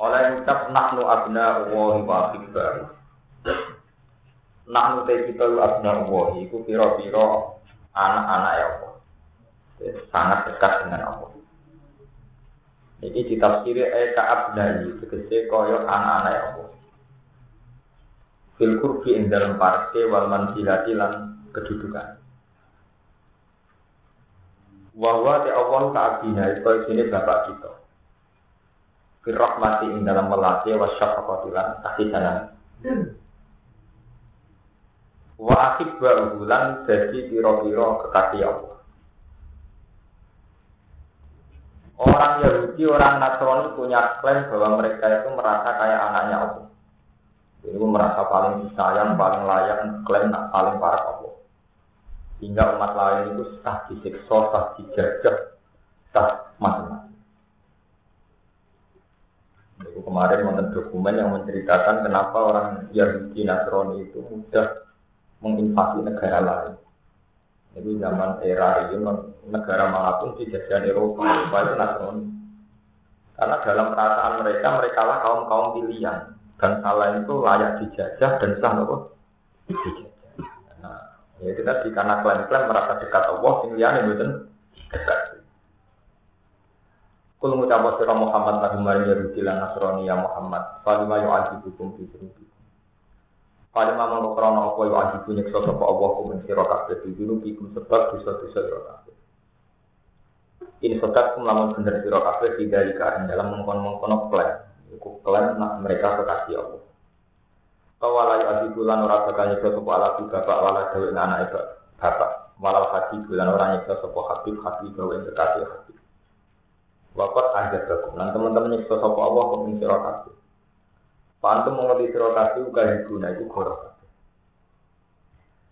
Oleh ucap nahnu abna Allahi wa akbar. Nahnu te kita abna Allahi iku pira-pira anak-anak ya Allah. Sangat dekat dengan Allah. Ini ditafsiri eka abnai, tegese kaya anak-anak ya Allah. Fil kurbi ing dalam parke wal manzilati lan kedudukan. Wahwa te Allah ka abdina itu sini bapak kita. Firrahmati ing dalam melati wa syafaqatilan kasih sayang. Wa akhib wa uhulan jadi piro-piro kekasih Allah. Orang Yahudi, orang Nasrani punya klaim bahwa mereka itu merasa kayak anaknya Allah. Jadi merasa paling disayang, paling layak, klaim paling parah Allah. Hingga umat lain itu sah disiksa, sah dijajah, sah macam-macam. Itu kemarin wonten dokumen yang menceritakan kenapa orang Yahudi Nasrani itu mudah menginvasi negara lain. Itu zaman era ini negara mana pun di jajahan Eropa, Eropa itu Nasrani. Karena dalam perasaan mereka, mereka lah kaum kaum pilihan dan salah itu layak dijajah dan sah nopo dijajah. Nah, ya itu tadi karena klaim-klaim merasa dekat Allah, pilihan itu dekat. Kul ngucap sira Muhammad lagu mari Yahudi lan Nasrani ya Muhammad. Falima yu'adzibukum fi dzunubikum. Falima mongko krana apa yu'adzibu nyiksa sapa Allah kum sira kabeh di dzunubikum sebab dosa-dosa sira kabeh. Ini sokat kum lamun bener sira kabeh tidak ing dalam mengkon-mengkono klaim. Iku klaim nak mereka kekasih Allah. Kawala yu'adzibu lan ora bakal nyiksa sapa ala bapak wala dewe anak bapak. Walau hati bulan orang nyiksa sapa habib habib gawe kekasih habib. Wakat aja bagus. Nanti teman-teman nyiksa sapa Allah kok ing sira kabeh. Pantu mengerti sira kabeh uga guna itu goro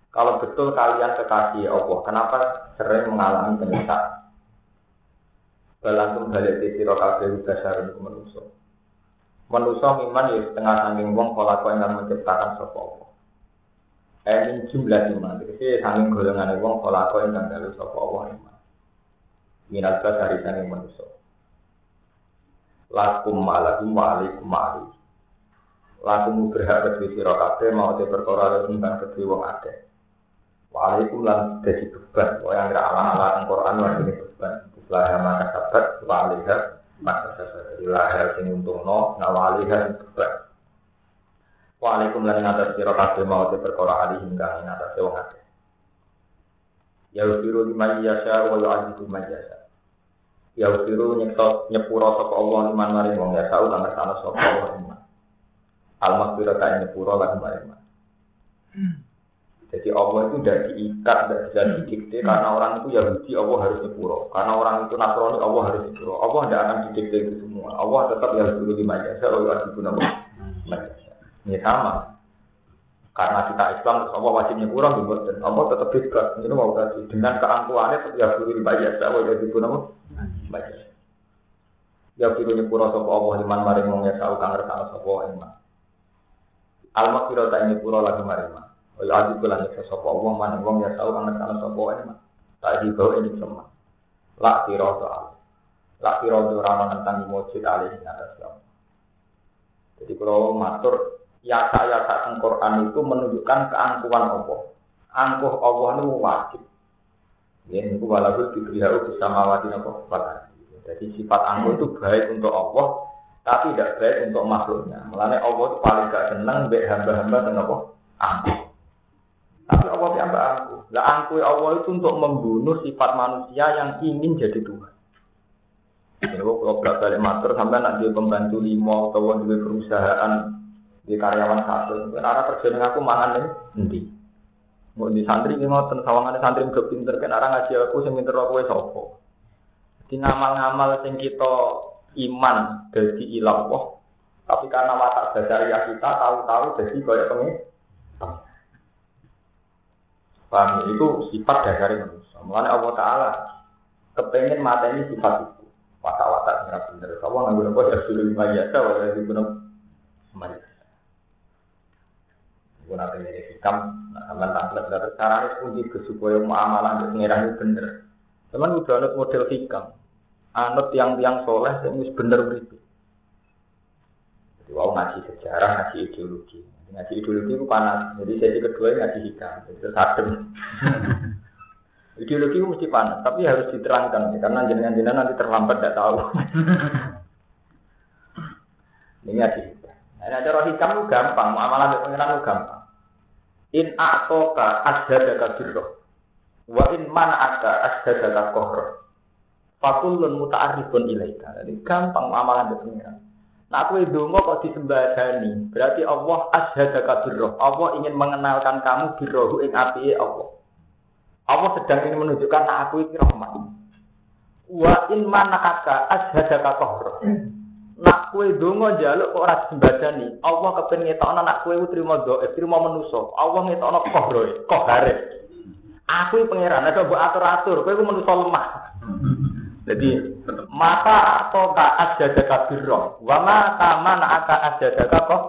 Kalau betul kalian kekasih Allah, kenapa sering mengalami penyiksaan? Balantum balik di sira kabeh uga sareng manusa. Manusa miman ya setengah sanging wong kau yang menciptakan sapa Allah. Eh jumlah iman, jadi sanging golongan wong kau yang gawe sapa Allah iman. Minal dari sanging manusa lakum malakum wa alaikum ma'ali lakum berhak kedua sira kabeh mau te perkara tentang kedua wong akeh. Wa alaikum lan dadi beban wa yang ala ala teng Quran wa ini beban. Lah maka sabat wa alaiha maka sabat ilaha sing untungno na wa alaiha beban. Wa alaikum lan ngatas sira kabeh mau te perkara hingga ngatas wong akeh. Ya usiru liman yasha wa yu'adzibu man yasha ya usiru nyekto nyepuro sapa Allah iman maring wong ya tau lan sana sapa Allah iman al maghfirah ta nyepuro lan maring jadi Allah itu tidak diikat, tidak bisa didikte karena orang itu Yahudi Allah harus nyepuro, karena orang itu Nasrani Allah harus nyepuro. Allah tidak akan didikte itu semua. Allah tetap Yahudi di majasa, Allah wajib guna majasa. Ini sama. Karena kita Islam, Allah wajib nyepuro, dan Allah tetap bebas. Ini mau kasih dengan keangkuhannya tetap Yahudi di majasa, Allah wajib guna baca. Ya firu nyepura sapa Allah liman wong ya tau kang ngertano sapa iman. Al maghfirah ta nyepura lagi maring iman. Oh ya adi kula nyeksa sapa Allah maring wong ya tau kang ngertano sapa iman. Tak di bawah ini semua. La tiro soal. La tiro ora tentang mujid alih atas. Jadi kalau matur ya saya tak Quran itu menunjukkan keangkuhan Allah. Angkuh Allah itu wajib. Ya, ini walaupun diberiau bersama wati nopo Jadi sifat angkuh itu baik untuk Allah, tapi tidak baik untuk makhluknya. Mulanya Allah itu paling gak senang baik hamba-hamba dan nopo angkuh. Tapi Allah yang angkuh. Lah angkuh Allah itu untuk membunuh sifat manusia yang ingin jadi Tuhan. Jadi kalau berat balik matur sampai nak dia pembantu limo atau dia perusahaan di karyawan satu, karena kerja dengan aku mangan nih, nanti. Mau di santri ini ngoten sawangan santri udah pinter kan orang ngaji aku sing pinter aku sapa. Di ngamal-ngamal sing kita iman dari ilah tapi karena watak ya kita tahu-tahu jadi kayak pengen Paham ya? Itu sifat dasar manusia. Mengenai Allah Ta'ala kepengen mata ini sifat itu. Watak-watak yang benar. Kamu nggak guna ya sudah lima jasa, walau itu guna semuanya. Guna pengen hikam, nah sampai tampil dari caranya kunci ke supaya muamalah untuk pengiran itu benar. Cuman udah anut model hikam, anut yang yang soleh, yang bener begitu. Jadi wow ngaji sejarah, ngaji ideologi. Ngaji ideologi itu panas. Jadi sesi kedua ngaji hikam. Jadi terus adem. ideologi itu mesti panas, tapi harus diterangkan karena jenengan-jenengan nanti terlambat tidak tahu. Ini ngaji hikam. Nah, cara hikam itu gampang, muamalah dengan pengiran itu gampang. In a'toka asjadaka birroh. Wa in man'aka asjadaka kohroh. Fakulun muta'arifun ilaika. Jadi gampang muamalah dengan pengiran. Nah, aku dongo kok disembadani. Berarti Allah asyhadaka birroh. Allah ingin mengenalkan kamu birrohu ing api Allah. Allah sedang ingin menunjukkan nah aku ini rahmat. Wa in manaka asyhadaka qahra. Nak kue dongo jaluk kok ora disembadani. Allah kepen ngetokno nak kue trimo doa, trimo menuso. Allah ngetokno qahra, qahare. Aku pangeran, ada buat atur-atur, kowe ku menuso lemah. Jadi mata atau ka asjadaka birro, wa mata mana aka asjadaka kok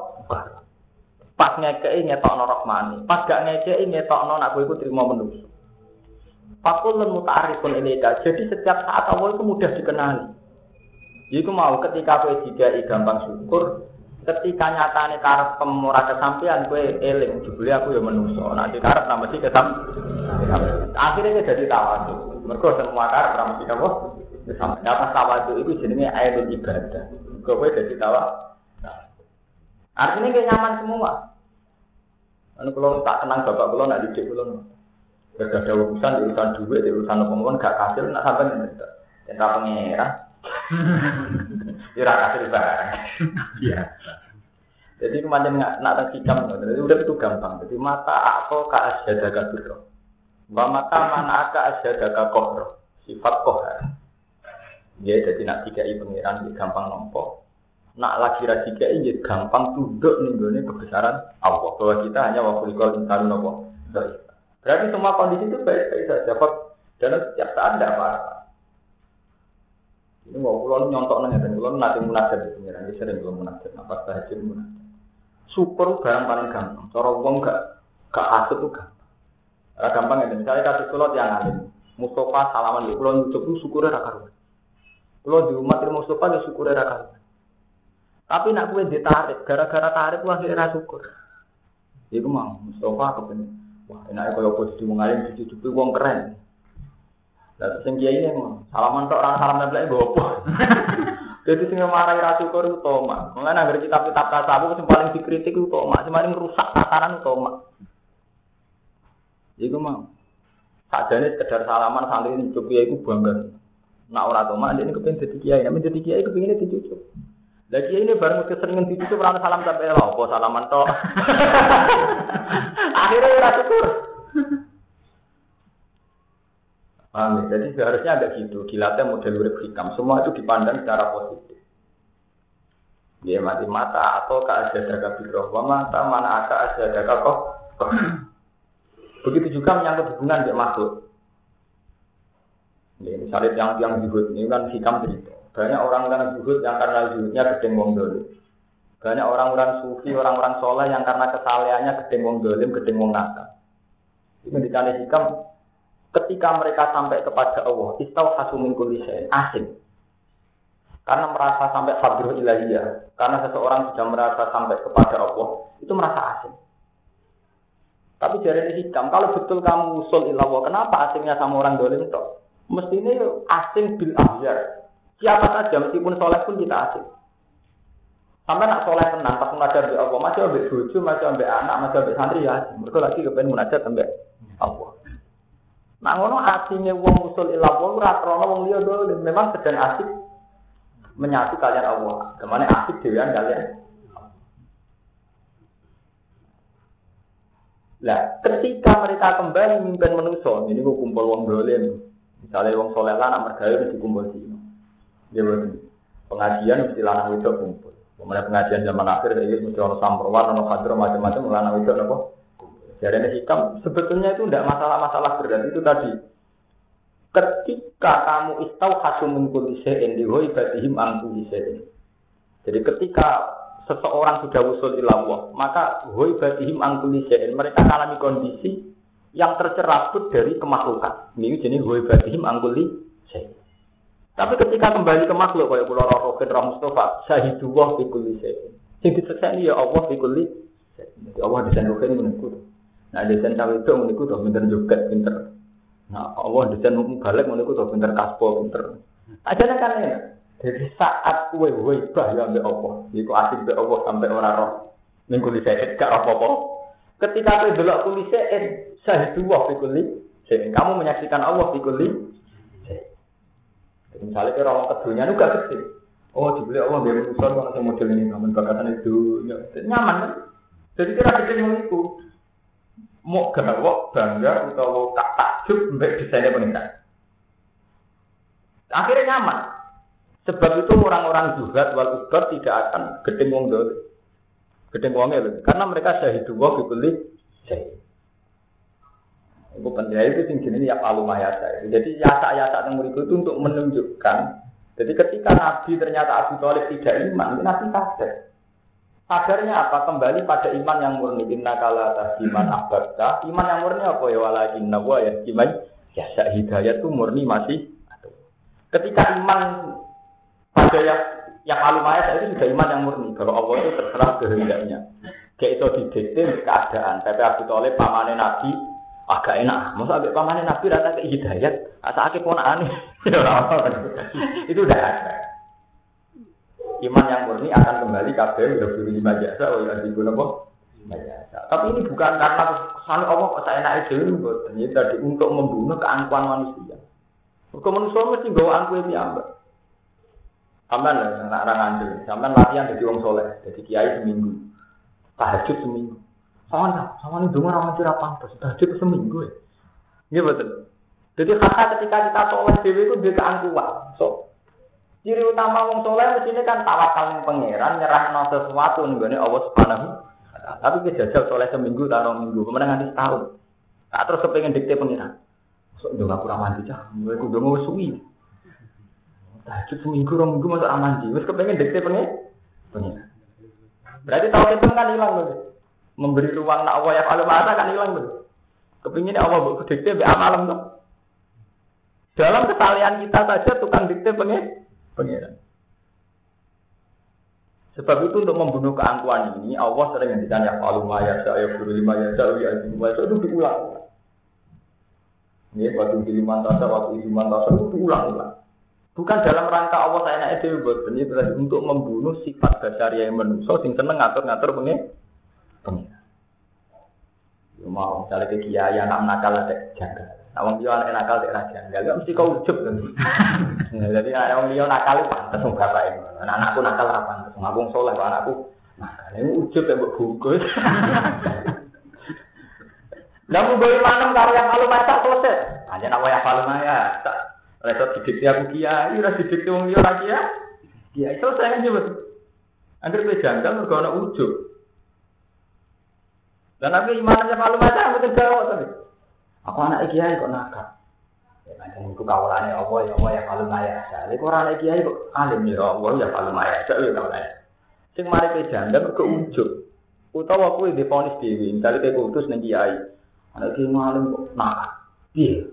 pas ngekei ngetokno rahmani, pas gak ngekei ngetokno nak kowe iku trimo menungso. Fakul lan muta'arifun ilaika. Jadi setiap saat Allah itu mudah dikenali. Iku mau ketika kowe dikai gampang syukur, ketika nyatane karep pemurah kesampean kowe eling jebule aku ya menungso. Nek dikarep nambah sih kesam. Akhirnya jadi tawadhu. Mergo semua karep ra mesti apa? Sampai apa tawadu itu jenenge air ibadah. Kowe jadi tawa. Artinya kayak nyaman semua. Anu kalau tak tenang bapak kalau nak didik kalau gak ada urusan, urusan duit, urusan apa gak kasil, nak sampai nih. Cinta pengira. Ira kasil barang. Iya. Jadi kemarin nggak nak terkikam, jadi udah itu gampang. Jadi mata aku ke asyadaga biro, wa mata mana aka asyadaga kohro, sifat kohar. Ya, jadi nak tiga i pengiran ya gampang nompo. Nak lagi ra tiga i ya gampang tunduk nih kebesaran Allah. Bahwa kita hanya waktu ikut insan nopo. Berarti semua kondisi itu baik-baik saja. Dan setiap saat tidak apa-apa. Ini mau pulau nyontok nanya dan pulau nanti munajat di pengiran. Ini sering pulau munajat. Apa saja munajat. Syukur barang paling gampang. Cara uang gak gak hasut tuh gampang. Gak gampang ya. Misalnya kasih pulau yang alim. Mustafa salaman di pulau YouTube itu syukurnya rakaruan. Kalau di umat ilmu Mustafa ya syukur era kali. Tapi nak kue ditarik, gara-gara tarik wah kira syukur. Iku mau Mustafa kepen. Wah, enaknya kalau posisi mengalir di situ wong keren. Lah sing kiai ini salaman tok orang salam nemplek gopo. Jadi sing marahi ra syukur itu toma. Mulane anggere kitab-kitab tasawuf sing paling dikritik itu toma, sing paling rusak tataran itu toma. Iku mau. Sajane sekedar salaman santri cukup ya iku bangga. Nak ora mak ini kepengen jadi kiai, nek jadi kiai kepengine dicucuk. Lah kiai ini bareng keseringan dicucuk ora salam sampai lho, apa salaman to. Akhirnya ora syukur. Paham ya? Jadi seharusnya ada gitu, dilatih model urip hikam. Semua itu dipandang secara positif. Dia mati mata atau ke daga biroh, mata mana aka daga kok. Begitu juga menyangkut hubungan dengan makhluk. Ya, misalnya yang yang zuhud ini kan hikam cerita. Banyak orang-orang zuhud yang karena zuhudnya gedeng wong dolim. Banyak orang-orang sufi, orang-orang soleh yang karena kesalehannya gedeng wong dolim, gedeng wong nakal. Ini dikali hikam ketika mereka sampai kepada Allah, istau hasumin kulisen, asing. Karena merasa sampai fadruh ilahiyah, karena seseorang sudah merasa sampai kepada Allah, itu merasa asing. Tapi dari hikam, kalau betul kamu usul ilah kenapa asingnya sama orang dolim toh? mestinya asing bil ahyar. Siapa saja meskipun soleh pun kita asing. Sampai nak soleh tenang, pas munajat di Allah, masih ambil bojo, masih ambil anak, masih ambil santri ya asing. Mereka lagi kepengen munajat Allah. Nah ngono asingnya wong usul ilah wong ratrono wong liya memang sedang asik menyatu kalian Allah. Ke mana asik dewan kalian? Lah, ketika mereka kembali mimpin manusia, ini gue kumpul wong dolim, Misalnya wong soleh lah nak mergawe wis dikumpul di. Ya betul. Pengajian mesti lanang itu kumpul. Kemudian pengajian zaman akhir ini mesti orang samperwan, orang hadro macam-macam lanang itu apa? Jadi hikam sebetulnya itu tidak masalah-masalah berat itu tadi. Ketika kamu istau hasum mengkul isein di hoi batihim angku isein. Jadi ketika seseorang sudah usul ilallah, maka hoi batihim angku. Mereka alami kondisi yang tercerabut dari kemaklukan. Ini jenis hoi batihim angku. Tapi ketika kembali ke makhluk kayak pulau Rokin Rah Mustafa, syahidullah fi kulli syai'in. Sing disekseni ya Allah kulli Jadi Allah desain Rokin meniku. Nah desain cawe itu meniku tuh pinter juga pinter. Nah Allah desain balik meniku tuh pinter kaspo pinter. Aja kan ya. Jadi saat kue bah ya ambil Allah, iku asik be Allah sampai orang roh. Ning kulli syai'in gak apa-apa. Ketika kue kulli syai'in, syahidullah fi kulli syai'in. Kamu menyaksikan Allah fi kulli Misalnya kira orang kedunya itu gak gede. Oh, dibeli Allah biar urusan kalau model ini, namun bakatan itu ya, nyaman kan? Jadi kira yang itu mau gawok bangga atau tak takjub mbak desainnya pengiran. Akhirnya nyaman. Sebab itu orang-orang zuhad wal ubar tidak akan gedeng wong dole. Gedeng wongnya loh. Karena mereka syahidu wa bibeli syahid. Itu penting itu sing jenis ya palu mayasa. Jadi yasa-yasa yang murid itu untuk menunjukkan. Jadi ketika Nabi ternyata Abu Thalib tidak iman, Nabi sadar. Sadarnya apa? Kembali pada iman yang murni. Inna kala iman abadta. Iman yang murni apa ya? Walakin nawa ya iman. Ya hidayah itu murni masih. Ketika iman pada yang yang palu mayasa itu sudah iman yang murni. Kalau Allah itu terserah kehendaknya. Kayak itu didikte keadaan. Tapi Abu Thalib pamannya Nabi agak enak. Masa ambil pamannya Nabi rata ke hidayat, asa akeh aneh. itu udah ada. Iman yang murni akan kembali kabeh udah buru lima jasa, oh ya nopo. Tapi ini bukan karena kesan Allah kok saya naik dulu, ini tadi untuk membunuh keangkuhan manusia. Kok manusia mesti bawa angkuh itu ambek. Sampai lah, anak orang anjir. Sampai latihan jadi orang soleh, jadi kiai seminggu, tahajud seminggu. Sama sama nih dengar orang tidak pantas. Tahajud seminggu ya. Iya betul. Jadi kata ketika kita soleh dewi itu dia keangkuhan. So, ciri utama wong soleh sini kan tawakal yang pangeran nyerah no sesuatu nih gue Allah subhanahu. Tapi kejajal soleh seminggu taruh minggu kemudian nanti setahun. Tak terus kepengen dikte pangeran. So, udah gak kurang mandi cah. Gue udah mau suwi. Tahajud seminggu, orang minggu masuk aman. Terus kepengen dikte pangeran. Berarti tahu itu kan hilang loh memberi ruang nak Allah ya kalau mata kan hilang tuh. Kepingin Allah buat dikte be amalam tuh. Dalam kesalahan kita saja tukang dikte pengen pengiran. Sebab itu untuk membunuh keangkuhan ini Allah sering ngendikan ya kalau maya saya guru lima ya saya ya itu diulang. Ini waktu di lima tasa, waktu di lima tasa itu diulang-ulang. Bukan dalam rangka Allah saya naik dewi buat ini untuk membunuh sifat dasar yang manusia sing seneng ngatur-ngatur pengen pengiran. Ya mau misalnya ke kiai anak nakal ada janggal. Nah, wong dia anak nakal tidak janggal, gak mesti kau ujuk kan. Jadi anak wong dia nakal itu pantas wong ini. Anak anakku nakal apa pantas, ngabung soleh anakku nakal. Ini ujuk ya buat bungkus. Namun bagaimana karya malu mata selesai? Hanya nama yang paling maya. Reso didikti aku kiai, ora didikti wong liya lagi ya. Kiai selesai aja betul. Angger kowe janggal mergo ana ujug. Dan nabi imannya malu macam betul jawab tadi. Aku anak kiai kok nakal. Ya macam itu kawalannya Allah ya Allah ya kalau maya. Jadi orang anak kiai kok alim ya Allah ya kalau maya. Jadi ya kawalannya. Sing mari ke janda ke ujung. Utawa aku di ponis dewi. Misalnya kayak kutus nih kiai. Anak kiai malam kok nakal. Iya.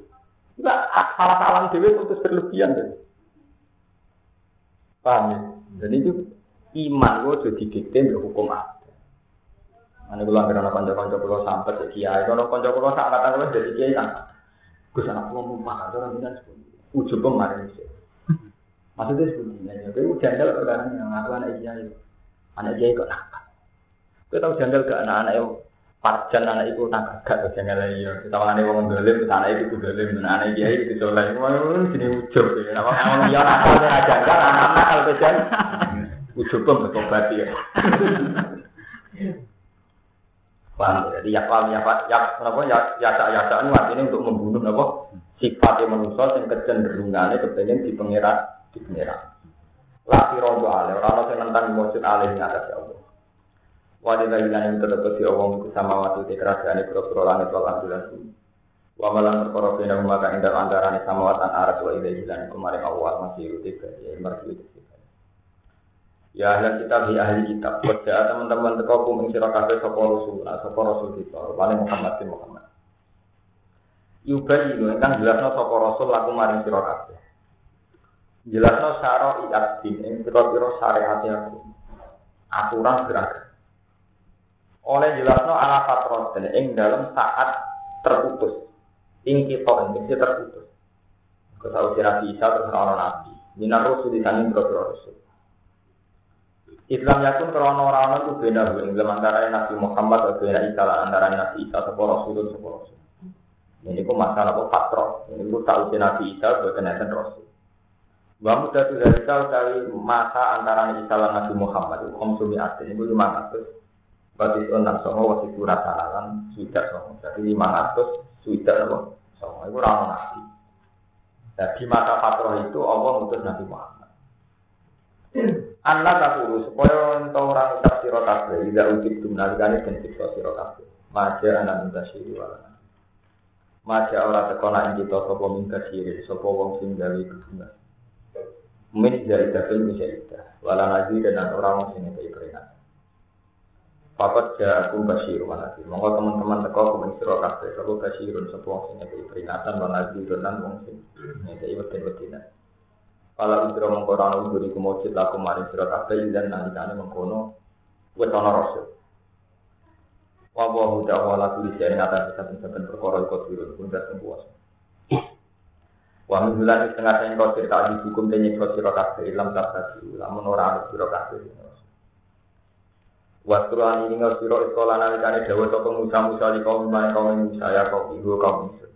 Enggak salah salah dewi kutus berlebihan deh. Paham ya? Dan itu iman gue jadi dikte hukum Allah. Ane kula anggere ana kanca-kanca kula sampai ke kiai, kalau kanca kula sak kata kula dadi kiai kan. Gus anak kula mumpah ora minan ujug kemarin sih. Maksudnya seperti ini, jadi jandal perkara yang ngaku anak kiai, anak kiai kok nakal. Kita tahu jandal ke anak-anak yang parjan anak ibu nakal gak tuh jandal ya. Kita anak wong dolim, anak ibu dolim, anak kiai itu soleh. Mau sini ujug ya. Nama orang dia nakal dia jandal, anak nakal pejan. Ujug pun bertobat ya. Paham ya? Jadi ya paham ya pak ya apa ya ya ya ya ini artinya untuk membunuh apa sifat yang manusia yang kecenderungannya kepengen di pengira di pengira. Laki rojo ale, orang yang nentang mujud ale ing atas Allah. Wadilah ilan yang tetap di Allah itu sama waktu di kerajaan itu kura langit wal ambulan bumi. Wa malan perkara bina maka ing dalem antarané samawatan arat wa ila ilan kemarin Allah masih tiga ya merdu itu. Ya ahli kitab ya ahli kitab. Kerja teman-teman teko kum ing sira kabeh sapa rasul, sapa rasul kita, paling Muhammad bin Muhammad. Yubai itu kan jelasno sapa rasul laku maring sira kabeh. Jelasno syara iatin ing pira-pira aku. Aturan gerakan oleh jelasno ala dan ing dalam saat terputus ing kita ing terputus kesau Nabi Isa terus orang Nabi minar rusul di sana biro rusul Islam yakun krono orang itu beda ing dalam antara Nabi Muhammad atau beda Isa antara Nabi Isa atau Rasul atau Rasul ini pun masalah apa patro ini pun tahu Nabi Isa buat kenaikan Rasul Wa dari tahu masa antara Isa dan Nabi Muhammad itu komsumi itu lima ratus Berarti enam songo wasi surat salalan sudah songo. Jadi lima ratus sudah apa? Songo itu orang nabi. Nah, di masa patroh itu Allah mengutus Nabi Muhammad. Anak aku supaya untuk orang ucap siro tidak ujib dumnalikani dan siksa siro. Maja anak minta siri walana. Maja orang tekona ing kita sopo minta siri, sopo wong sing gawe kedungan. Min dari dafil misaidah, walana dan orang wong sing ngekei peringatan. Papat ja aku basir. Monggo teman-teman teko aku mengsiro kabeh. Aku basirun sebuah sing ngekei peringatan wanati dan wong sing ngekei weden-wedina. Kalau udro mengko ora ono uduri kumujud laku maring sira kabeh dan nalikane mengkono wis ana rasul. Wa wa huda wa la kulli shay'in ata saben-saben perkara iku dirun pun dak sembuh. Wa min bulan setengah sing kau cerita di hukum tenyek sira kabeh ilam tak tadi lamun ora ana sira kabeh. Wasruan ini nggak siro sekolah nalikane dawa sapa Musa Musa di kaum mana kaum Musa ya kaum ibu kaum Musa.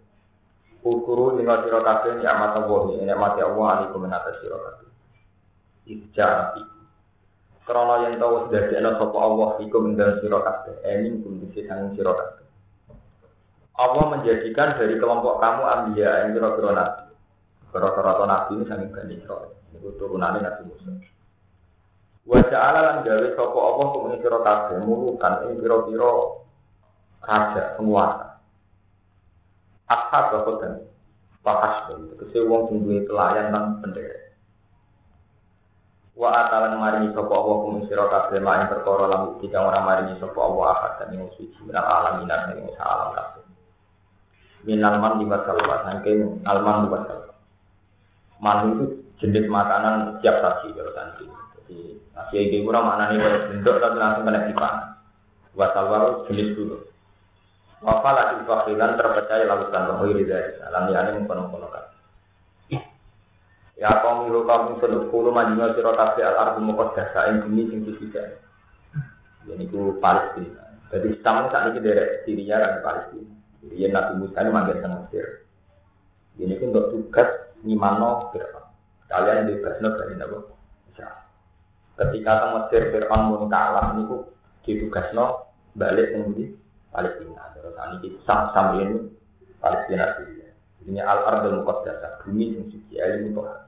Ukuru tinggal siro kabeh ya bohi ini mati Allah alaikum menatas siro kabeh. Ija api. Krono yang tahu sudah diana sapa Allah iku mendan siro kabeh. Emin kum disi siro. Allah menjadikan dari kelompok kamu ambiya yang kira-kira nabi. Kira-kira nabi ini sanging Bani Israel. Itu turunannya Nabi Musa. Wajah Allah lan gawe sapa apa kumeng sira kabeh mulukan ing pira-pira raja penguasa. Ashab bapak dan pakas dari kese wong sing duwe pelayan lan bendera. Wa atalan maringi sapa apa kumeng sira kabeh main perkara lan tiga ora maringi sapa apa akad dan ing suci minal alam minan ing alam kabeh. Minal man di masalah saking alman di masalah. Man itu jenis makanan siap saji kalau tadi. Jadi Kiai kiai kurang mana nih bentuk tapi langsung kena dipan. Wasal waru jenis dulu. Wafal lagi fakilan terpercaya lautan bahwa dari alam yang ini mengkono kan. Ya kaum milu kaum sunu kulu majinga sira kabeh al ardu muqaddasa ing bumi sing tidak. Jadi itu Palestina. Jadi Islam saat ini dari Syria dan Palestina. Jadi Nabi Musa ini manggil tengah Mesir. Ini itu untuk tugas Nimano Fir'aun. Kalian di Basno dari Nabi Ketika teng Mesir Fir'aun mun kalah niku ditugasno balik di Palestina. Terus ini sam sam ini Palestina Syria. Ini al ardul muqaddasah, bumi yang suci ilmu Tuhan.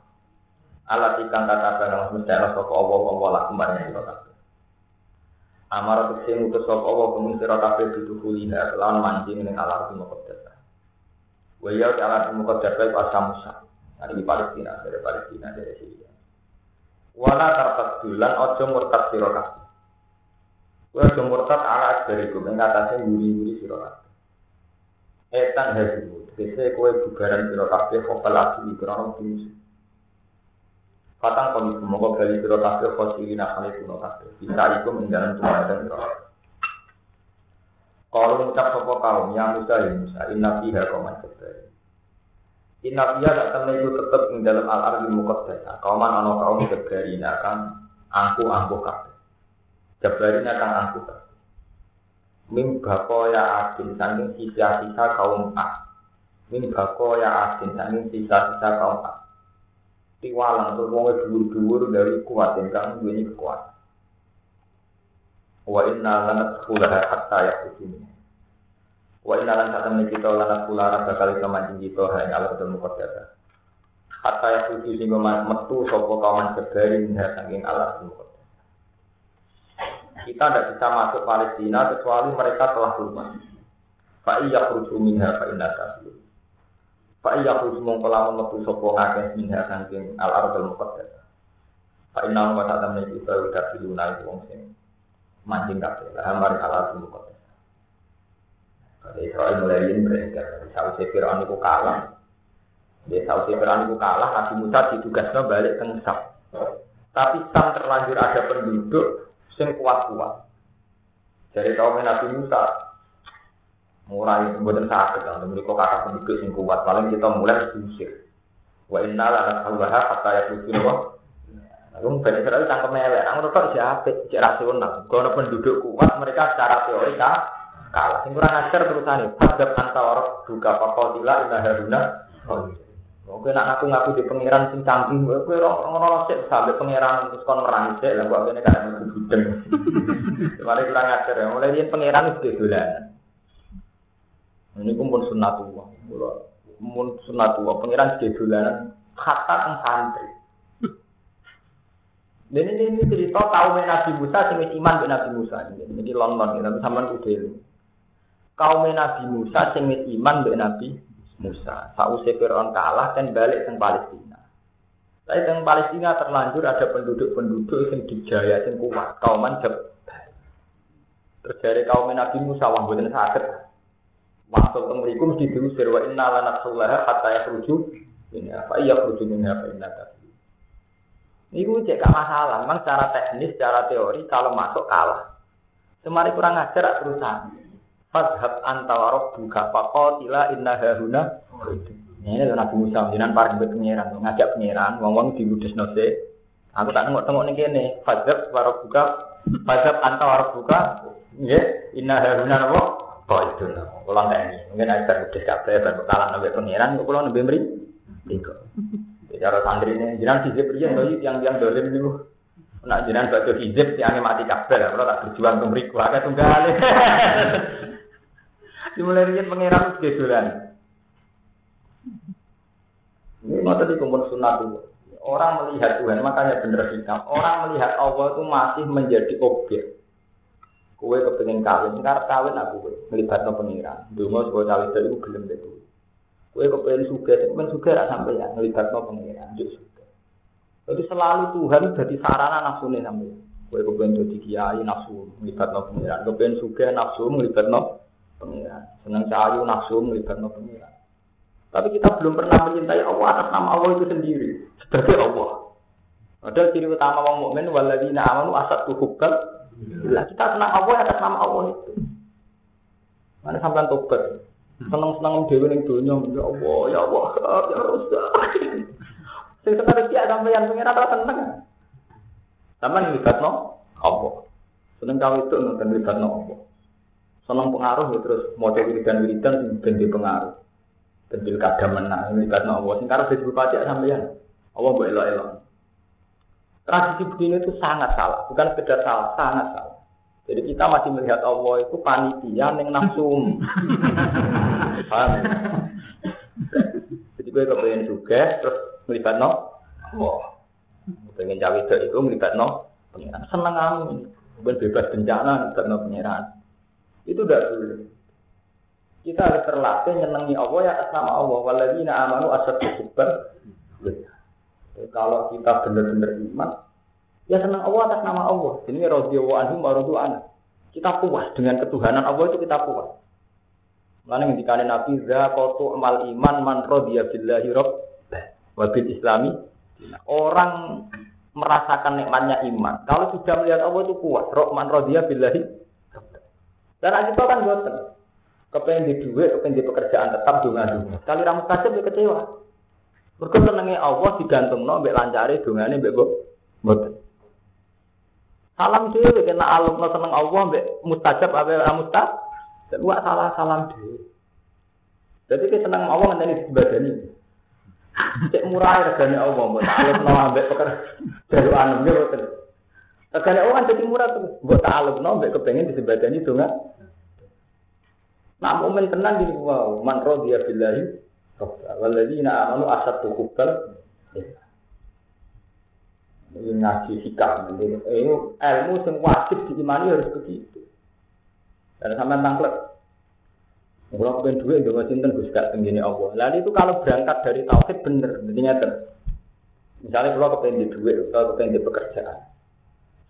Allah ikan kata kata mesti ana sapa Allah Allah lakum bareng sira kabeh. Amar tekse ngutus sapa Allah kuwi sira kabeh ditukulina lan mancing ning al ardul muqaddasah. Wa ya ta'ala muqaddasah iku asamusa. Dari Palestina, dari Palestina, dari Syria. Wala tartat bulan ojo murtad sira Kowe ojo murtad ala dari ing atase nguri-nguri sira kabeh. Etan hasil, tegese kowe bubaran sira kabeh kopal asli krono musuh. Fatang kami semoga bali sira kabeh khosili nakale kuno kabeh. Bisa iku menjalan cuma dan sira. Kalau mengucap sopo kaum yang Musa ya Musa, inna fiha kauman Inna fiya tak temen itu tetap di dalam al-ardi muqaddas. Kauman ana kaum jabarina akan angku-angku kabeh. Jabarina akan angku kabeh. Mim ya adin saking sisa-sisa kaum A. Mim ya adin saking sisa-sisa kaum A. Tiwalang tuh wong dhuwur-dhuwur dari kuat ingkang duweni kekuatan. Wa inna lanat khulaha hatta yakutini. Wa inalan saat temen kita lana kulara bakal itu mancing kita hai ala betul mukodata. Hatta ya sehingga metu sopo kawan sebari minha saking Allah Kita tidak bisa masuk Palestina kecuali mereka telah keluar. Pak iya kruju minha fa inna kafir. Pak iya kruju mongko lamun metu sopo ngakeh minha saking al ardul muqaddas. Pak wa ta'ala menika kita udah diluna itu wong sing mancing kabeh. Lah mari al ardul muqaddas. Kalau Israel mulai ini beredar, kalau Fir'aun itu kalah, Ya tahu Fir'aun itu kalah, Nabi Musa ditugasnya balik ke Sam. Tapi Sam terlanjur ada penduduk yang kuat-kuat. Jadi kaum Nabi Musa mulai buatan sakit, dan mereka kata penduduk yang kuat. Paling kita mulai diusir. Wa inna la nasawwaha hatta yakutu wa Lalu Bani Israel tangkap melek, aku kok siapa, cek rasional. Kalau penduduk kuat, mereka secara teori kalah. Yang kurang ajar terusannya, pada antara buka pakotila indah haruna. Oke, nak aku ngaku di pangeran sing canggih, ora ngono sik sampe pangeran terus kon merang sik, lah kok kene kan aku budeng. Mari kurang ajar ya, mulai yen pangeran wis dolan. Ini kumpul sunatullah. Kula mun sunatullah pangeran di dolanan kata teng santri. Dan ini, ini cerita kaum Nabi Musa sing iman dengan Nabi Musa. Jadi London, tapi sampean kudu. Kaum Nabi Musa sing iman dengan Nabi Musa. Sausai Fir'aun kalah dan balik ke Palestina. Tapi di Palestina terlanjur ada penduduk-penduduk yang dijaya yang kuat. Kauman jeb. Terjadi kaum Nabi Musa wah buatan sakit. Masuk ke mereka mesti diusir wa inna kata ya kerucu. Ini apa iya kerucu ini apa inna tapi. Ini gue cek masalah. Memang secara teknis, secara teori kalau masuk kalah. Semari kurang ajar terusan. Fadhab antawarok buka tila inna hahuna. Ini adalah Nabi Musa, jinan parang buat pengiran, ngajak pengiran, ngomong di ludes nose. Aku tak nengok tengok nih kene. Fadhab warok buka, fadhab antawarok buka. Ya, inna hahuna nopo. Kok itu nopo. Kalau ini, mungkin ada ludes kafe, baru kalah nabi pengiran, kok kalau nabi beri. Tiga. Cara santri ini, jinan sisi pria, yang yang dolim nih. Nak jinan batu hijab, yang mati kabel, kalau tak berjuang untuk beriku, agak tunggal. Dimulai riyen pangeran wis. Ini mata di kumpul sunat itu. Orang melihat Tuhan, makanya bener kita. Orang melihat Allah itu masih menjadi objek. Kue kepengen kawin, sekarang kawin aku kue melibatkan pengiran. Dulu sebuah cawe itu belum deh. Kue kepengen suka, kepengen suka tidak sampai ya melibatkan pengiran. Jadi selalu Tuhan jadi sarana nafsu nih sampai. Kue kepengen jadi kiai nafsu melibatkan pengiran. Kepengen suka nafsu melibatkan pengiran. Senang cahayu nafsu melibatkan pengiran. Tapi kita belum pernah mencintai Allah atas nama Allah itu sendiri sebagai Allah. Padahal ciri utama orang mukmin waladina amanu asat tuhubal. Bila kita senang Allah atas nama Allah itu. Mana sampai tobat. Senang-senang dewi ning dunia, ya Allah, ya Allah, ya Rasul. Sing sekarang dia sampeyan pengen apa seneng. Sampeyan libatno Allah. Seneng kau itu nonton libatno Allah. Senang pengaruh ya terus cek wiridan wiridan ganti pengaruh. Dan pilkada menang ini karena Allah. Sing karo disebut pajak sampeyan. Allah buat elok elok. Tradisi begini itu sangat salah, bukan sekedar salah, sangat salah. Jadi kita masih melihat Allah itu panitia yang nafsu. Paham? Jadi gue kepengen juga terus melibat no. Allah. Pengen cawe itu melibat no. Pengiran seneng. Bukan bebas bencana melibat no pengiran. Itu tidak boleh. Kita harus terlatih nyenangi Allah ya atas nama Allah. Waladina amanu asad hubban. Kalau kita benar-benar iman, ya senang Allah atas nama Allah. Ini radhiyallahu anhu wa Kita puas dengan ketuhanan Allah itu kita puas. Mana yang dikali Nabi zakotu amal iman man rodiya billahi rabb wa bil islami. Orang merasakan nikmatnya iman. Kalau sudah melihat Allah itu puas. Man rodiya billahi dan kita kan boten. Kepengen di duit, kepengen di pekerjaan tetap dunga dunga. Kali ramu kasih dia kecewa. Mereka senengnya Allah digantung no, mbek lancari dungane mbek boten. Salam dhewe kena alum no seneng Allah mbek mustajab apa mustajab. Dan wa salah salam dhewe. Jadi kita seneng Allah ngenteni dibadani. Cek murah regane Allah mbok alum no mbek pekerjaan mbek boten. Allah kan jadi murah tuh. Mbok alum no mbek kepengin disebadani donga. Nah mukmin tenang gini wow, man rodiya billahi walladzina amanu asatu hubbal Ini ngaji sikap. Ini ilmu yang wajib diimani harus begitu. Dan sampai tangklek. Kalau pengen duit, nggak cinta gus gak tenggini Allah. Lalu itu kalau berangkat dari tauhid bener, ngerti. Misalnya kalau kepengen di duit, kalau kepengen di pekerjaan,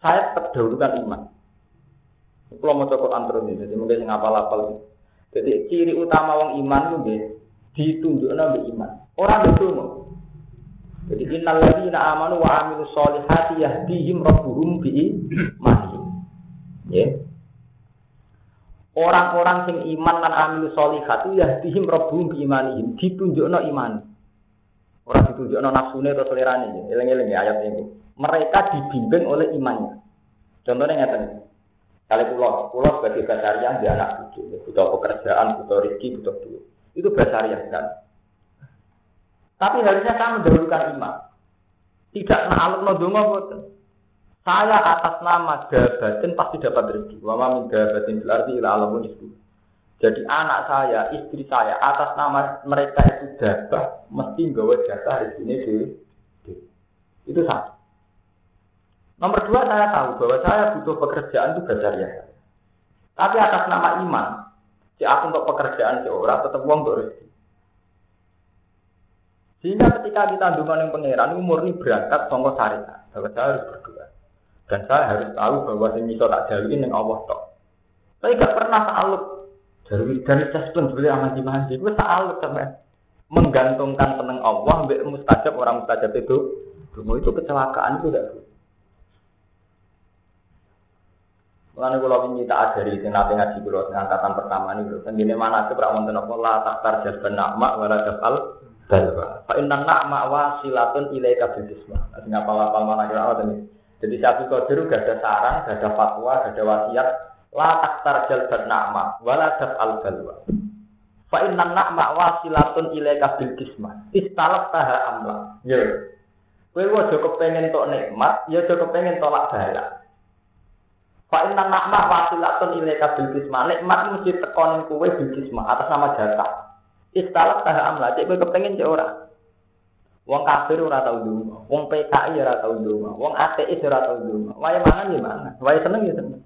saya tetap dahulukan iman. Kalau mau cokot antara ini, jadi mungkin ngapal-apal. Jadi ciri utama wong iman itu ditunjuk nabi iman. Orang itu mau. Jadi innal ladzina amanu wa amilus solihati yahdihim rabbuhum bi imanihim. Ya. Orang-orang sing iman lan amilus solihat yahdihim rabbuhum bi imanihim. Ditunjukno iman. Orang ditunjukno nafsune atau selerane. Eling-eling ya ayat ini. Mereka dibimbing oleh imannya. Contohnya ngeten. Kali pulau, pulau sebagai basariah dia anak cucu, butuh pekerjaan, butuh rezeki, butuh duit. Itu basariah kan. Tapi harusnya kamu mendahulukan iman. Tidak na'aluk nodonga boten. Saya atas nama dabatin pasti dapat rezeki. Wa ma min dabatin ardi ila alamun itu. Jadi anak saya, istri saya, atas nama mereka itu dabah, mesti nggawa jatah rezekinya di, di. Itu satu. Nomor dua, saya tahu bahwa saya butuh pekerjaan itu ya. Tapi atas nama iman, si aku untuk pekerjaan seorang tetap uang untuk rezeki. Sehingga ketika kita dungan yang pangeran, umur ini berangkat songko syariat. Bahwa saya harus berdoa. Dan saya harus tahu bahwa bisa tak jalin yang Allah tok. Tapi gak pernah salut. Dari dari pun boleh aman mandi. Gue salut sama menggantungkan tenang Allah ambil mustajab orang mustajab itu. Semua itu kecelakaan itu tidak Mulane kula wingi tak ajari sing nate ngaji kula angkatan pertama niku. Tengene mana tuh ra wonten apa la taktar jalban nama wala dafal dalwa. Fa inna na'ma wasilatun ilaika bil jisma. Sing apal-apal mana kira ini. Jadi satu kodir gak ada saran, gak ada fatwa, gak ada wasiat. La taktar jalban na'ma wala dafal dalwa. Fa inna na'ma wasilatun ilaika bil jisma. Istalaf taha amla. Ya. Kowe aja kepengen tok nikmat, ya aja kepengen tolak bala. Fa inna na'ma wasilatun ilaika bil kisma. Nikmat mesti tekonin kowe bil kisma atas nama jatah. Istalak tah amla cek kowe kepengin cek ora. Wong kafir ora tau ndonga, wong PKI ora tau ndonga, wong ateis ora tau ndonga. Wae mangan ya mangan, wae seneng ya seneng.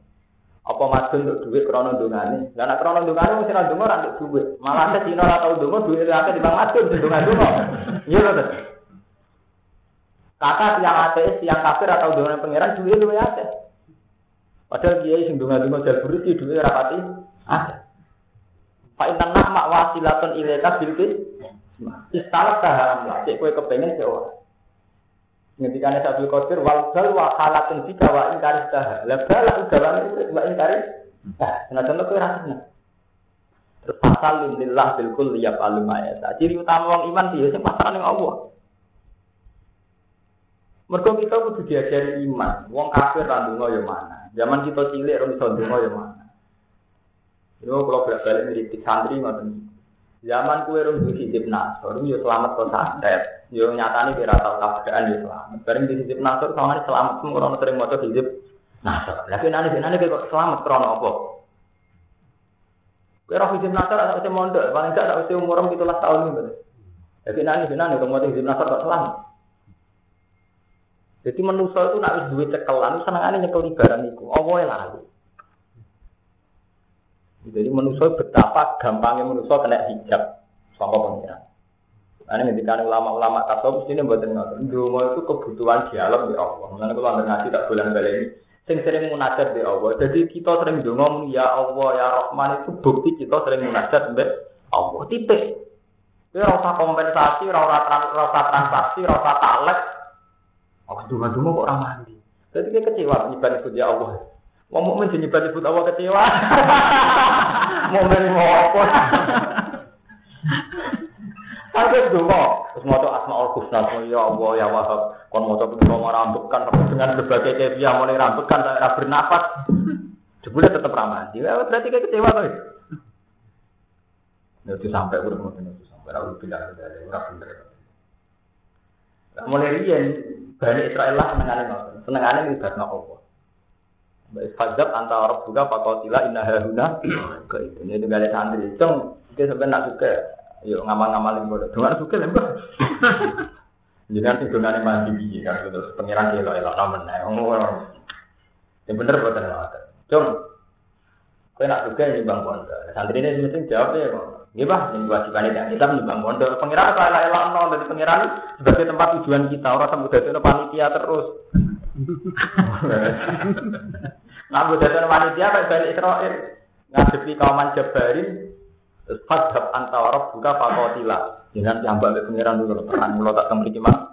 Apa madun untuk duit krono dongane? Lah nek krono dongane wong sing ndonga ora untuk duit. Malah nek dina ora tau ndonga duit akeh di bang madun ndonga-ndonga. Iya lho. Kata yang ateis, yang kafir atau dengan pangeran duit luwe akeh. Padahal kiai sing donga-donga jalur iki duwe rapati ada. Pak intan nak mak wasilatun ilaika bil Istalah taharam lah, cek kowe kepengen cek ora. Ngendikane Sabul Qadir wal bal wa halatun bika wa ingkari taha. Lah bala ugawane wa ingkari. Nah, senajan kowe ra seneng. Terus pasal lillah bil kulli yaf'alu ma Ciri utama wong iman piye sing pasal ning Allah. Mergo kita kudu diajari iman. Wong kafir ra ndonga ya mana. Zaman kita cilik orang bisa dungo ya mana. Yo kalau berak balik ngiritik santri ngoten. Zaman kue rum di hizib nasor, yo selamat kok santet. Yo nyatane kira tau kabaran yo selamat. Bareng di hizib nasor sama selamat semua orang sering motor hizib nasor. Lagi nani nani kok selamat krono apa? Kue roh hizib nasor atau usia mondok, paling tidak tak usia umur gitu lah tahun ini. Lagi nani nani orang motor hizib nasor kok selamat. Jadi manusia itu nak duwe cekelan, senengane nyekel barang iku. Apa lalu. Jadi manusia betapa gampangnya manusia kena hijab sama pengiran. Ini ketika ulama-ulama tasawuf ini buat ngotot. Dungo itu kebutuhan dialog di Allah. Mengenai kalau anda ngaji tak bulan balik sing sering munajat di Allah. Jadi kita sering dungo ya Allah ya Rahman itu bukti kita sering munajat di Allah. Titik. Kita rasa kompensasi, rasa transaksi, rasa talek, Aku cuma-cuma kok orang mandi. Jadi dia kecewa itu ya Allah. Mau mau menyebut itu Allah kecewa. mau mau apa? Dulu, terus mau asma al husna, ya Allah ya Wahab, kon mau coba mau rambutkan dengan berbagai kebiasaan mulai rambutkan saya bernafas, jebule tetap ramah. Ya berarti kayak kecewa tuh. Itu sampai udah mau itu sampai aku bilang dari orang bener. Mulai rian Bani Israel lah senengane ngoten. Senengane nglibatno Allah. Fadzab antara Arab juga pakotila inna itu. Ini tinggal santri. Cung, dia sampai nak suka. Yuk ngamal-ngamalin bodoh. Dengan suka lembah. Jangan sing dongane mandi piye kan terus pengiran kelo elok nomen. Yang bener buat ngoten. Cung, kowe nak juga nyumbang pondok. Santri ini mesti jawab ya kok. Nggih Pak, ning kewajiban kita kita nyumbang pondok. Pengiran kok elok-elok no dari pengiran sebagai tempat tujuan kita ora sampe dadi panitia terus. Nah, buat panitia kayak balik Israel ngadepi kauman Jabarin terus fadhab antara buka fakotila dengan yang balik pengiran dulu, perang mulut tak kemriki mah.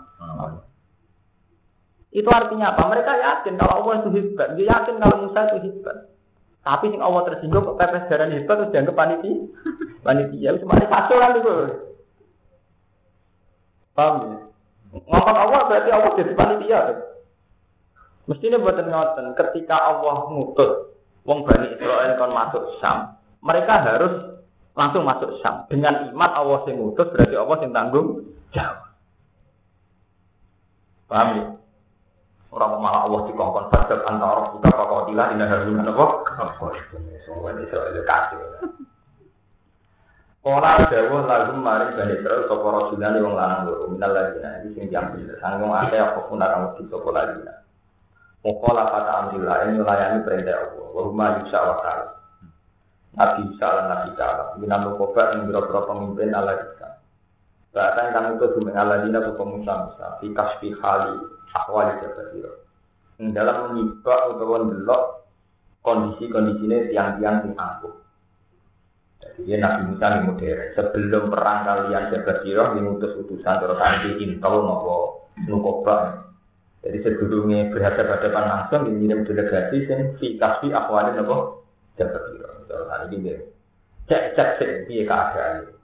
Itu artinya apa? Mereka yakin kalau Allah itu hebat. Dia yakin kalau Musa itu hebat. Tapi yang Allah tersinggung kok pepes darah hebat terus dianggap panitia. Panitia cuma di kan itu. Paham ya? Ngomong Allah berarti Allah jadi panitia. Mestinya buat ngoten ketika Allah ngutus wong Bani Israel kon masuk Sam, mereka harus langsung masuk Syam. Dengan iman Allah sing ngutus berarti Allah sing tanggung jawab. Paham ya? Orang malah Allah dikongkon fadab antara kita apa kau tilah ini harus gimana kok? Semua soal kasih. Kala dawuh lagu mari bani Israel sapa rasulane wong lanang loro minal ladina iki sing diambil sanggung akeh apa pun ora mesti sapa ladina. Mukola kata ambillah ini melayani perintah Allah. Wa huma yusha wa ta'ala. Nabi Isa lan Nabi Isa minan lukoba yang biro-biro pemimpin ala Isa bahkan kami itu dumeng ala dina buka Musa Musa. Fi kasfi hali akwali jabasiro yang dalam menyibak utawa ndelok kondisi-kondisinya tiang-tiang sing angkuh jadi dia Nabi Musa ini modern. Sebelum perang kalian jabasiro mengutus utusan terus nanti intel nopo nukoba jadi sebelumnya berhadapan-hadapan langsung dikirim delegasi sing fi kasfi akwali nopo jabasiro Terus hari ini cek cek cek piye keadaan.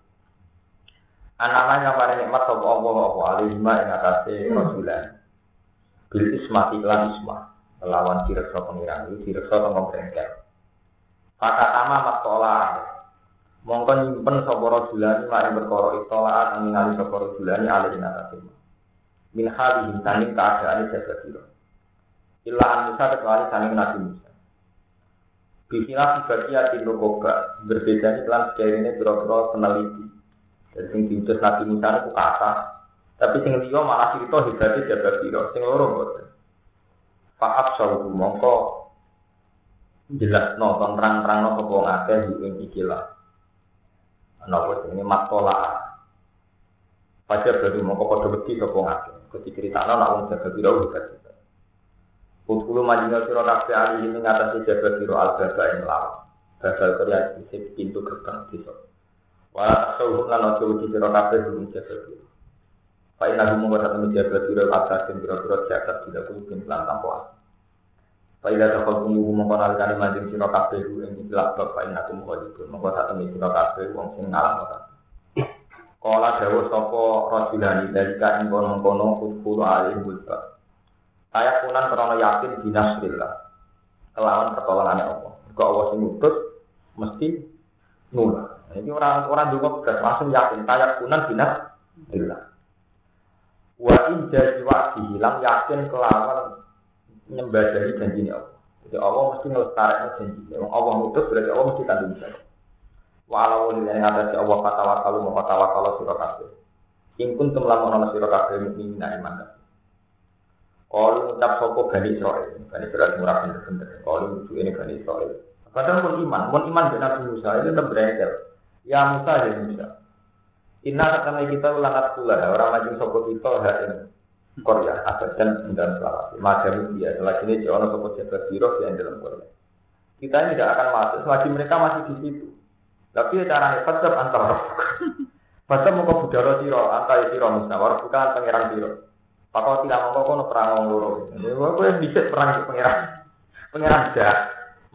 Anak-anak paling nikmat sapa Allah apa alima ing atase rasulan. Bil ismati lan isma. Lawan direksa pengiran itu direksa tengok brengkel. Kata tama mastola. Mongko nyimpen sapa rasulan mak ing perkara itola kang ningali sapa rasulan alih ing atase. Min halihin saning keadaan jaga sira. Illa an Musa kecuali saning Nabi Musa. Bismillah sebagai tim rokoba berbeda iklan sekali ini biro-biro peneliti. Jadi sing diutus Nabi Musa itu kata, tapi sing liya malah cerita hebatnya jaga biro, sing loro boten. Pak Absal mongko jelas no terang-terang no sapa ngakeh ing ikilah. Napa ini matola. Pacar berarti mongko padha wedi sapa ngakeh. Ketika critakno nak wong jaga biro hebat. Kutkulu majina siro kafe ali ini ngatasi jaga siro al baba yang lawan. Babal kerja di pintu gerbang desa. Wala tasawuf lan ojo di siro kafe belum jaga siro. Pak Ina hukum kata temen jaga siro atasin biro-biro jaga tidak kulupin pelan tampoan. Pak Ina takut tunggu hukum konal kali majin siro kafe lu yang dilak bab Pak Ina hukum kau Mengkau tak temen siro kafe wong sing ngalah. Kala dawuh sapa rajulani dari kain kono-kono kutkulu alih bulba. Saya punan karena yakin binasrillah. Kelawan pertolongannya Allah. Jika Allah sing ngutus mesti nula. Nah, ini orang orang juga berat langsung yakin saya punan binasrillah. Wa in jadi hilang yakin kelawan nyembah dari janji Allah. Jadi Allah mesti ngelestarikan janji. Allah ngutus berarti Allah mesti tanggung jawab. Walau ini ada Allah kata wakalu mau kata wakalu surah kafir. Ingkun temlamun ala surah kafir mukminin iman. Kalau ngucap sopo Bani Israel, Bani Israel murah bener-bener. Kalau lucu ini Bani Israel. Kadang pun iman, pun iman dengan Nabi Musa itu tetap berengkel. Ya Musa ya Musa. Inna karena kita ulangat pula, orang maju sopo kita hari Korea, dan dalam selamat. Macam dia, selagi ini jauh sopo jabat biro yang dalam Korea. Kita ini tidak akan masuk, selagi mereka masih di situ. Tapi cara hebat tetap antar. Bahasa mau ke budara siro, antar siro Musa, walau bukan pangeran siro. Pakau tidak mau kono perang wong loro. Kowe yang bisa perang pangeran. Pangeran jah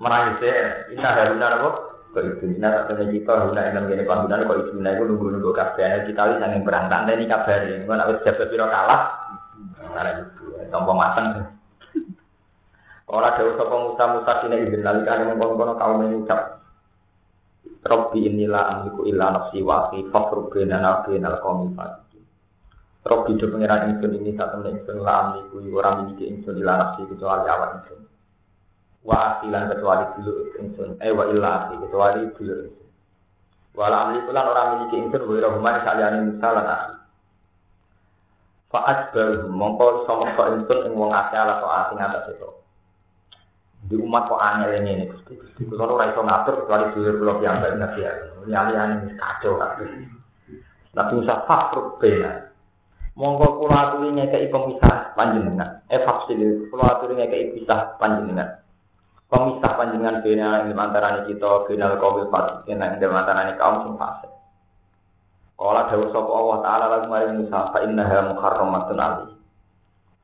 merang saya. Ina haruna apa? Kok itu ina tak tanya kita haruna yang gini panggungan kok itu ina itu nunggu nunggu kabar. Kita lihat yang perang tanda ini kabar. Gue nak jabat biro kalah. Karena itu tombol matang. Orang jauh sapa Musa Musa sini izin lali kali mengkono kaum mengucap. Robbi inilah amliku illa nafsi wa akhi fakru bainana bainal qaumil Rob hidup pengiran ingsun ini satu temen ingsun lah amliku orang miliki ingsun ila nafsi kecuali awak ingsun. Wa asilan kecuali dulu ingsun. Eh wa illa asli kecuali dulu ingsun. Wa la amliku lan orang miliki ingsun wa ila humani saliyani musa lan asli. Fa'at baru mongko meksa ingsun ing wong akeh ala taat ing atas itu. Di umat kok aneh ini ini Gusti Gusti kula ora iso ngatur kecuali dulur kula piyambak nabi ya. Nyali-nyali wis kacau kabeh. Nabi Musa fakhruk bena. Monggo kula aturi ngekeki pemisah panjenengan. Eh faksil kula aturi ngekeki pisah panjenengan. Pemisah panjenengan bena ing antarané kita kenal kaum fasik ing antarané kaum sing fasik. Kala dawuh Allah taala lagu maring Musa fa innaha muharramatun ali.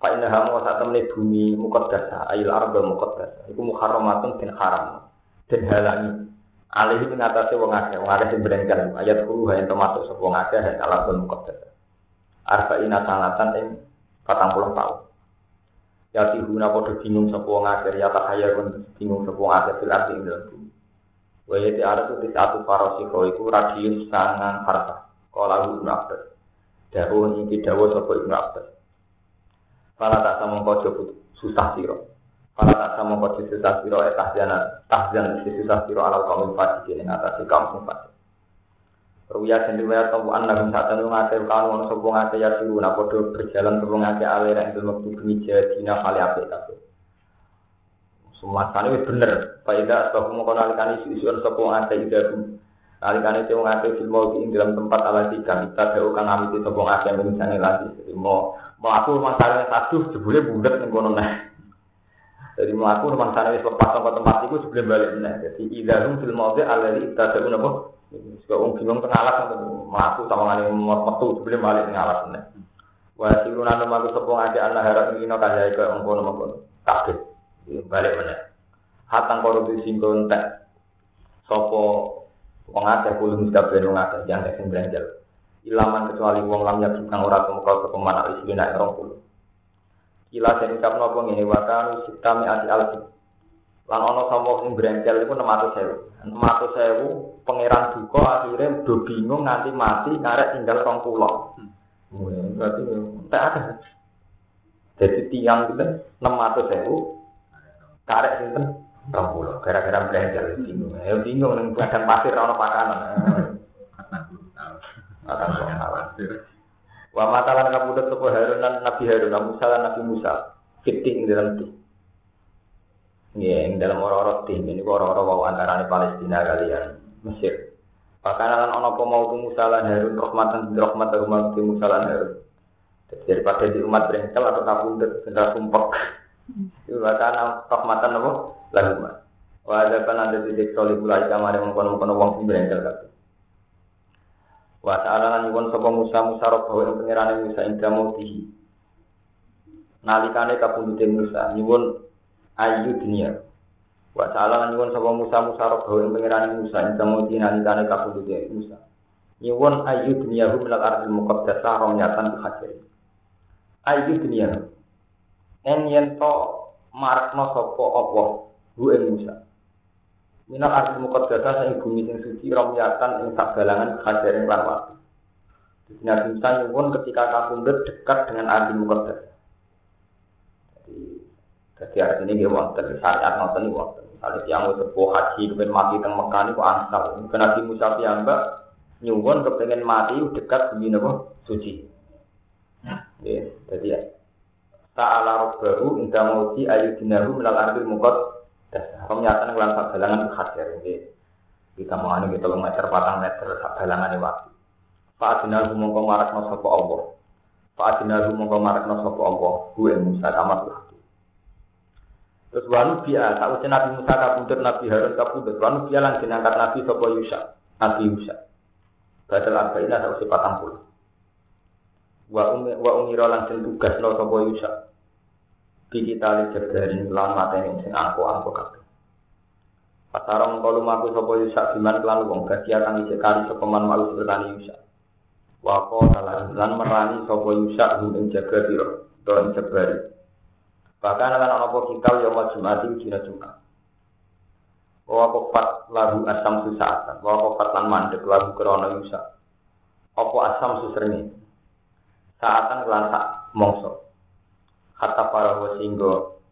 Fa innaha wa satamne bumi muqaddasa ayil arba muqaddasa. Iku muharramatun bin haram. Den halangi. Alih ing atase wong akeh, wong akeh sing brengkel. Ayat 10 ha termasuk sapa wong akeh ha alabul muqaddasa. Arba'ina sanatan ing 40 tahun. Ya tihuna padha bingung sapa wong akeh ya tak kaya kon bingung sapa wong akeh fil ardi ing dalem bumi. Wa yati aratu tisatu farasiko iku radius sangang farsa. Kala Ibnu Abbas. Dawuh iki dawuh Ibnu Abbas. Fala tak sama kau susah siro. Fala tak sama kau susah siro eh tahjana tahjan susah siro ala kaum fasik ing atas kaum sing fasik. Ruya sendiri ya tahu anda bisa tahu ngate kalau ono sopo ngate ya suruh nak podo berjalan sopo ngate alir yang itu waktu demi jadina kali apa tapi semua kali bener. Faida sebab mau kenal kali isu-isuan sopo ngate itu Alikane sing ngate film ing dalam tempat ala tiga kita jauh kang ngamiti sapa ngake misalnya lagi. Mau melaku rumah sana satu jebule bulat ning kono nah. Jadi melaku rumah sana wis lepas saka tempat itu sebelum balik nah. Jadi idahum fil maudhi alladhi ibtada'u napa? Suka wong bingung teng alas melaku sama ngene metu sebelum balik ning alas nah. Wa siruna nama sapa ngake ana harap ngino kaya iku mengkono-mengkono. Kabeh. Balik meneh. Hatang korupsi sing kontek sapa Wong akeh kulo mesti wong akeh yang sing belanjal. Ilaman kecuali wong lam yak kang ora kemuka ke pemana isi nak rong kulo. Kila sing ucap napa ngene wa kanu sitami ati. Lan ana sapa sing belanjal iku 600.000. 600.000 pangeran duka akhirnya do bingung nganti mati karek tinggal rong pulau. Hmm. Berarti tak ada. Jadi tiang itu 600.000 karek sinten Rong gara-gara belanja bingung. Ya bingung ning padang pasir ora pakanan. Akan khawatir. Wa matalan kabudut sapa Harun lan Nabi Harun, Musa lan Nabi Musa. Fiting dalam itu. Ya, yang dalam orang-orang tim ini orang-orang wau antara Palestina kalian Mesir. Bahkan lan ono apa mau Musa lan Harun rahmatan rahmat umat Musa lan Harun. Daripada di umat berengkel atau kabudut, benda sumpek. Itu bahkan rahmatan apa? lalu mas. Ada kan ada titik soli pula kamar yang mengkono mengkono wong sing berengkel kabeh. Wa ta'ala lan nyuwun sapa Musa Musa roh ing pangerane Musa ing damoti. Nalikane kapundhute Musa nyuwun ayu dunia. Wa ta'ala lan nyuwun sapa Musa Musa roh ing pangerane Musa ing damoti nalikane kapundhute Musa. Nyuwun ayu dunia hu minal ardil muqaddasah romyatan hajar. Ayu dunia. En yen to marakno sapa Allah Bu ing Musa. Minal arti muqaddasah sing bumi sing suci romyatan ing galangan hajar ing lan waktu. Nabi Musa nyuwun ketika kapundhut dekat dengan arti mukaddas. Jadi, jadi arti ini dia wonten syariat ini wonten. Kalau yang mau sepuh haji kepengen mati teng Mekah ini kok ansal. Nabi Musa piyambak nyuwun kepengen mati dekat bumi napa suci. Ya, jadi ya. Ta'ala rabbahu inda mauti ayudinahu minal arti mukaddas Pernyataan kelan sak galangan hadir ini. Kita mau anu kita meter patang meter sak galangan waktu. Pak Adinal mongko marak no sopo Allah. Pak Adinal mongko marak no sopo Allah. Gue Musa tamat waktu. Terus wanu biya, tak usah Nabi Musa kabundut Nabi Harun kabundut. Wanu biya langsung diangkat Nabi sopo Yusa, Nabi Yusa. Badal arba'ina tak usah patang puluh. Wa umi wa umira langsung tugas no sopo Yusa. Lihat dari lan mateni sing aku aku kabeh. Pasarong kalau maku sopo yusak biman kelan wong gadi akan isi kali sopo man malu bertani yusak. Wako talan lan merani sopo yusak ing jaga tiro do ing jabari. Bahkan akan ono kikal yo mau jumati ujina jumat. Wako fat lagu asam susatan. Wako fat lan mandek lagu krono yusak. Opo asam susrengi. Saatan kelan sak mongso kata para wasinggo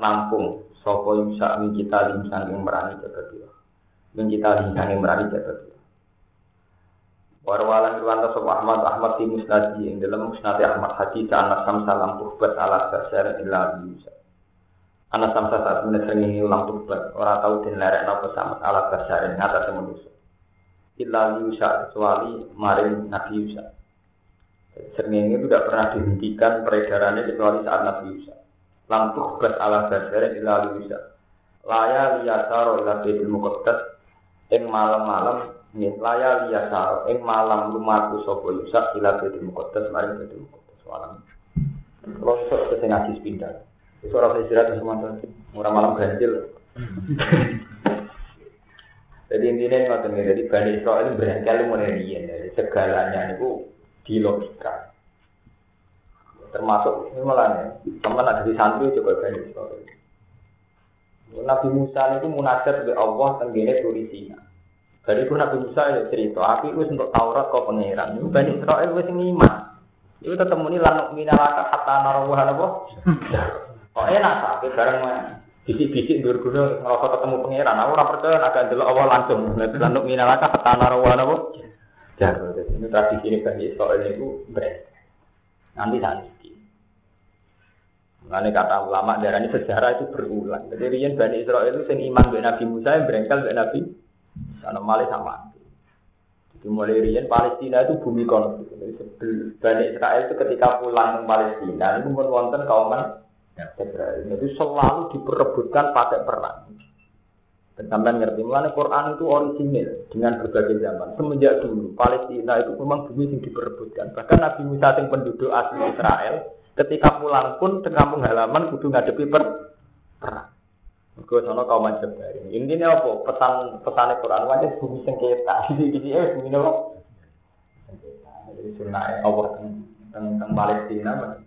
nampung sopo yusa min kita lim sanging merani jaga dia min kita lim sanging merani jaga dia Warwalan riwayat sapa Ahmad Ahmad di Musnadi ing dalam Musnad Ahmad hadis anak samsa lam tuhbat ala dasar illa bisa. Anak samsa saat menesrengi ulang tuhbat ora tau den lerekno pesamet ala dasar ing atas manusia. Illa Yusa kecuali maring Nabi Yusa. Serngingi itu tidak pernah dihentikan peredarannya kecuali saat Nabi Yusa. Lam tuhbat ala dasar illa Yusa. Laya liyasaro ila Baitul Muqaddas ing malam-malam Nih, laya liya saro, ing malam lumaku sopo yusak ila bedi mukotes, mari bedi mukotes, malam. Kalau sok ke ngaji sepindah, itu orang istirahat semua murah malam ganjil. Jadi intinya ini macam jadi Bani Israel berangkali mulai dari segalanya itu di logika. Termasuk ini malah teman ada di santri coba Bani Israel. Nabi Musa itu munajat ke Allah tenggine turi Sina. Dari pun Nabi Musa ya cerita, aku itu untuk Taurat kau pangeran. Ini Bani Israel wis iman. Itu tetap muni lanuk minalaka kata narawah apa? Oh enak tapi bareng bisik-bisik berguna ngerasa ketemu pangeran. Aku ora percaya agak dulu Allah langsung. Lanuk minalaka kata narawah apa? Jago. Ini tradisi ini Bani Israel itu beres. Nanti nanti. Mengenai kata ulama darah ini sejarah itu berulang. Jadi Rian Bani Israel itu sing iman dengan Nabi Musa yang berengkel dengan Nabi karena malah sama. Jadi mulai rian Palestina itu bumi konflik. Bani Israel itu ketika pulang ke Palestina itu pun wonten kauman Israel. Itu selalu diperebutkan pakai perang. Dan sampai ngerti, mulanya Quran itu original dengan berbagai zaman. Semenjak dulu, Palestina itu memang bumi yang diperebutkan. Bahkan Nabi Musa yang penduduk asli Israel, ketika pulang pun ke kampung halaman kudu ngadepi per perang. Mergo sono kaum Jabari. Intine apa? Pesan pesane Quran wae bumi sengketa. Iki eh bumi nopo? Jadi sunah Allah teng Palestina.